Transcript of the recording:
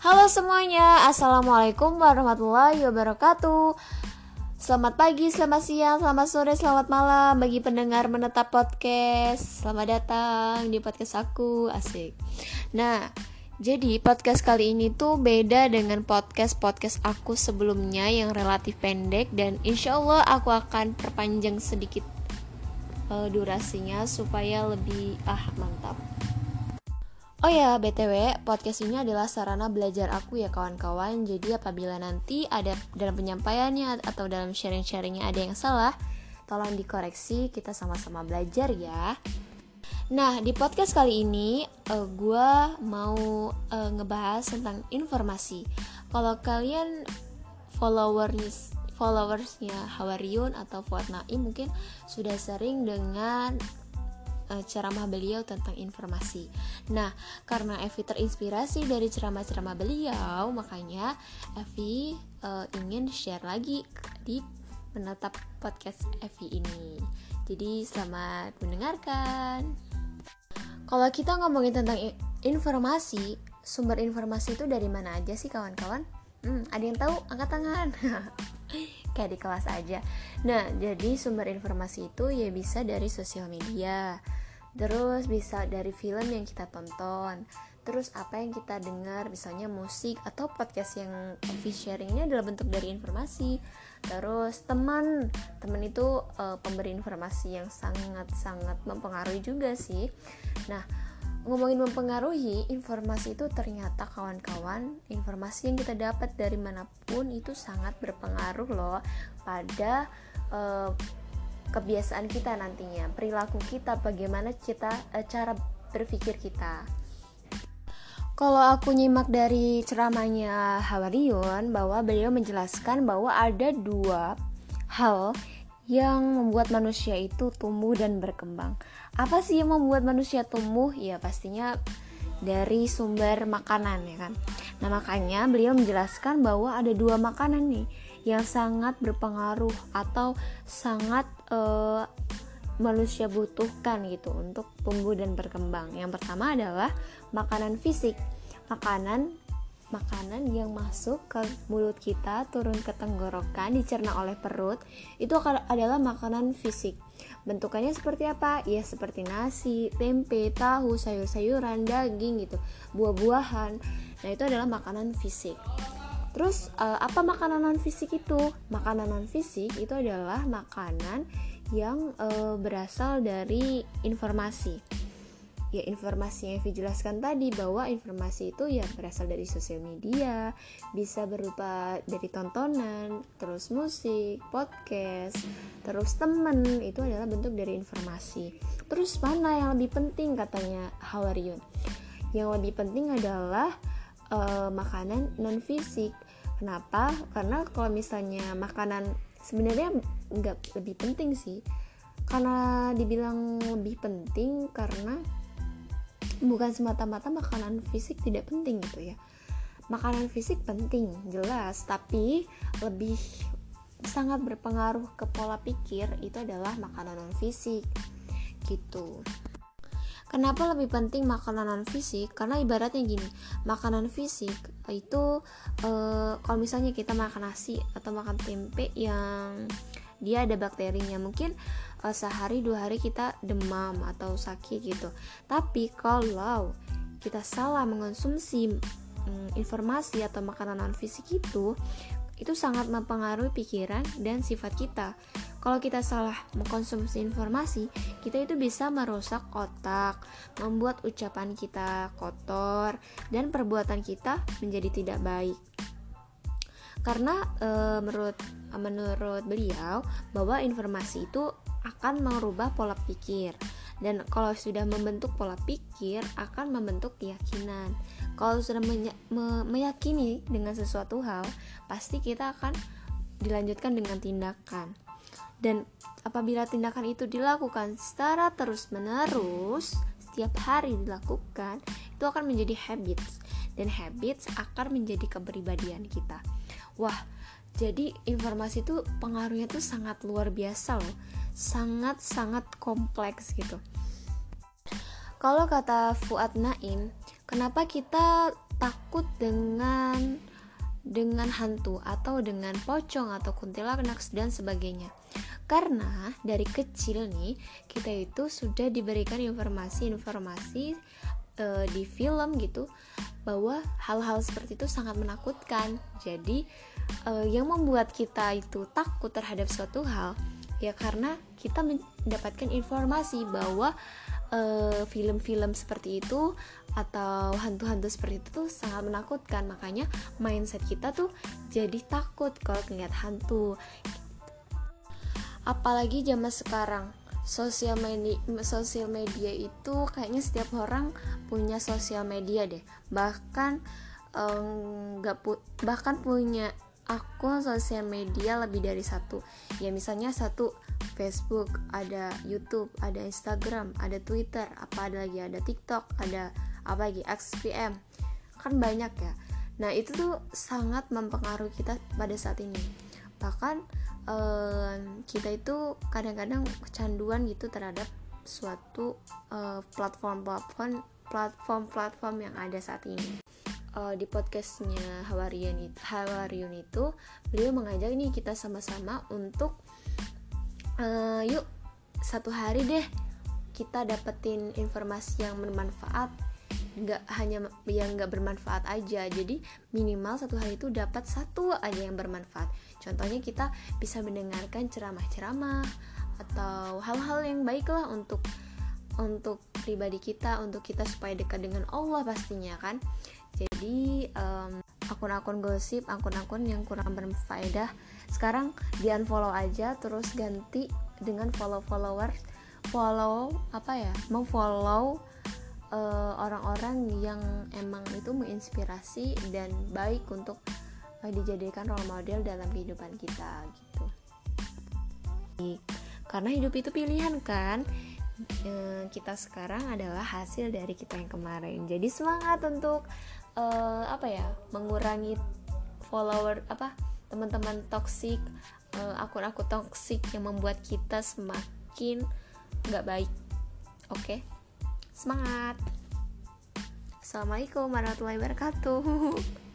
Halo semuanya, Assalamualaikum warahmatullahi wabarakatuh. Selamat pagi, selamat siang, selamat sore, selamat malam Bagi pendengar menetap podcast. Selamat datang di podcast aku, asik. Nah, jadi podcast kali ini tuh beda dengan podcast-podcast aku sebelumnya Yang relatif pendek Dan insya Allah aku akan perpanjang sedikit uh, durasinya Supaya lebih, ah mantap Oh ya, BTW, podcast ini adalah sarana belajar aku ya kawan-kawan. Jadi apabila nanti ada dalam penyampaiannya atau dalam sharing-sharingnya ada yang salah Tolong dikoreksi, kita sama-sama belajar ya. Nah, di podcast kali ini uh, eh, gue mau uh, ngebahas tentang informasi. Kalau kalian followers followersnya Hawariun atau Naim mungkin sudah sering dengan uh, ceramah beliau tentang informasi. Nah, karena Evi terinspirasi dari ceramah-ceramah beliau, makanya Evi uh, ingin share lagi di menetap podcast Evi ini. Jadi selamat mendengarkan. Kalau kita ngomongin tentang informasi, sumber informasi itu dari mana aja sih kawan-kawan? Hmm, ada yang tahu? Angkat tangan. Kayak di kelas aja. Nah, jadi sumber informasi itu ya bisa dari sosial media, terus bisa dari film yang kita tonton. Terus apa yang kita dengar misalnya musik atau podcast yang Evi sharing ini adalah bentuk dari informasi. Terus teman. Teman itu uh, pemberi informasi yang sangat sangat mempengaruhi juga sih. Nah ngomongin mempengaruhi informasi itu ternyata kawan-kawan informasi yang kita dapat dari mana pun itu sangat berpengaruh loh pada uh, kebiasaan kita nantinya, perilaku kita, bagaimana kita e, cara berpikir kita. Kalau aku nyimak dari ceramahnya Hawariun bahwa beliau menjelaskan bahwa ada dua hal yang membuat manusia itu tumbuh dan berkembang. Apa sih yang membuat manusia tumbuh? Ya pastinya dari sumber makanan ya kan. Nah makanya beliau menjelaskan bahwa ada dua makanan nih yang sangat berpengaruh atau sangat uh, manusia butuhkan gitu untuk tumbuh dan berkembang. Yang pertama adalah makanan fisik. Makanan makanan yang masuk ke mulut kita turun ke tenggorokan dicerna oleh perut itu adalah makanan fisik bentukannya seperti apa ya seperti nasi tempe tahu sayur-sayuran daging gitu buah-buahan nah itu adalah makanan fisik Terus uh, apa makanan non fisik itu? Makanan non fisik itu adalah makanan yang uh, berasal dari informasi. Ya informasi yang Evi jelaskan tadi bahwa informasi itu ya berasal dari sosial media, bisa berupa dari tontonan, terus musik, podcast, terus temen itu adalah bentuk dari informasi. Terus mana yang lebih penting katanya Hawariun? Yang lebih penting adalah uh, makanan non fisik kenapa? Karena kalau misalnya makanan sebenarnya nggak lebih penting sih. Karena dibilang lebih penting karena bukan semata-mata makanan fisik tidak penting gitu ya. Makanan fisik penting jelas. Tapi lebih sangat berpengaruh ke pola pikir itu adalah makanan non fisik gitu Kenapa lebih penting makanan non fisik? Karena ibaratnya gini, makanan fisik itu e, kalau misalnya kita makan nasi atau makan tempe yang dia ada bakterinya, mungkin e, sehari dua hari kita demam atau sakit gitu. Tapi kalau kita salah mengonsumsi mm, informasi atau makanan non fisik itu, itu sangat mempengaruhi pikiran dan sifat kita. Kalau kita salah mengkonsumsi informasi, kita itu bisa merusak otak, membuat ucapan kita kotor, dan perbuatan kita menjadi tidak baik. Karena e, menurut menurut beliau bahwa informasi itu akan merubah pola pikir dan kalau sudah membentuk pola pikir akan membentuk keyakinan kalau sudah me meyakini dengan sesuatu hal pasti kita akan dilanjutkan dengan tindakan. Dan apabila tindakan itu dilakukan secara terus-menerus setiap hari dilakukan itu akan menjadi habits. Dan habits akan menjadi kepribadian kita. Wah jadi informasi itu pengaruhnya tuh sangat luar biasa loh. Sangat-sangat kompleks gitu. Kalau kata Fuad Naim kenapa kita takut dengan dengan hantu atau dengan pocong atau kuntilanak dan sebagainya. Karena dari kecil nih kita itu sudah diberikan informasi-informasi e, di film gitu bahwa hal-hal seperti itu sangat menakutkan. Jadi e, yang membuat kita itu takut terhadap suatu hal ya karena kita mendapatkan informasi bahwa Eh, film-film uh, seperti itu atau hantu-hantu seperti itu tuh sangat menakutkan. Makanya mindset kita tuh jadi takut kalau ngeliat hantu. Apalagi zaman sekarang sosial media sosial media itu kayaknya setiap orang punya sosial media deh. Bahkan nggak um, bahkan punya akun sosial media lebih dari satu ya misalnya satu Facebook, ada YouTube, ada Instagram, ada Twitter, apa ada lagi ada TikTok, ada apa lagi XPM. Kan banyak ya. Nah, itu tuh sangat mempengaruhi kita pada saat ini. Bahkan eh, kita itu kadang-kadang kecanduan gitu terhadap suatu eh, platform-platform platform-platform yang ada saat ini. Uh, di podcastnya Hawarian itu, Hawariun itu beliau mengajak nih kita sama-sama untuk uh, yuk satu hari deh kita dapetin informasi yang bermanfaat nggak hanya yang nggak bermanfaat aja. Jadi minimal satu hari itu dapat satu aja yang bermanfaat. Contohnya kita bisa mendengarkan ceramah-ceramah atau hal-hal yang baik lah untuk untuk pribadi kita untuk kita supaya dekat dengan Allah pastinya kan? Jadi um, akun-akun gosip akun-akun yang kurang berfaedah sekarang di unfollow aja terus ganti dengan follow followers follow apa ya memfollow uh, orang-orang yang emang itu menginspirasi dan baik untuk uh, dijadikan role model dalam kehidupan kita gitu. Karena hidup itu pilihan kan uh, kita sekarang adalah hasil dari kita yang kemarin. Jadi semangat untuk uh, apa ya mengurangi follower apa teman-teman toksik uh, akun-akun toksik yang membuat kita semakin nggak baik. Oke? Okay? semangat. Assalamualaikum warahmatullahi wabarakatuh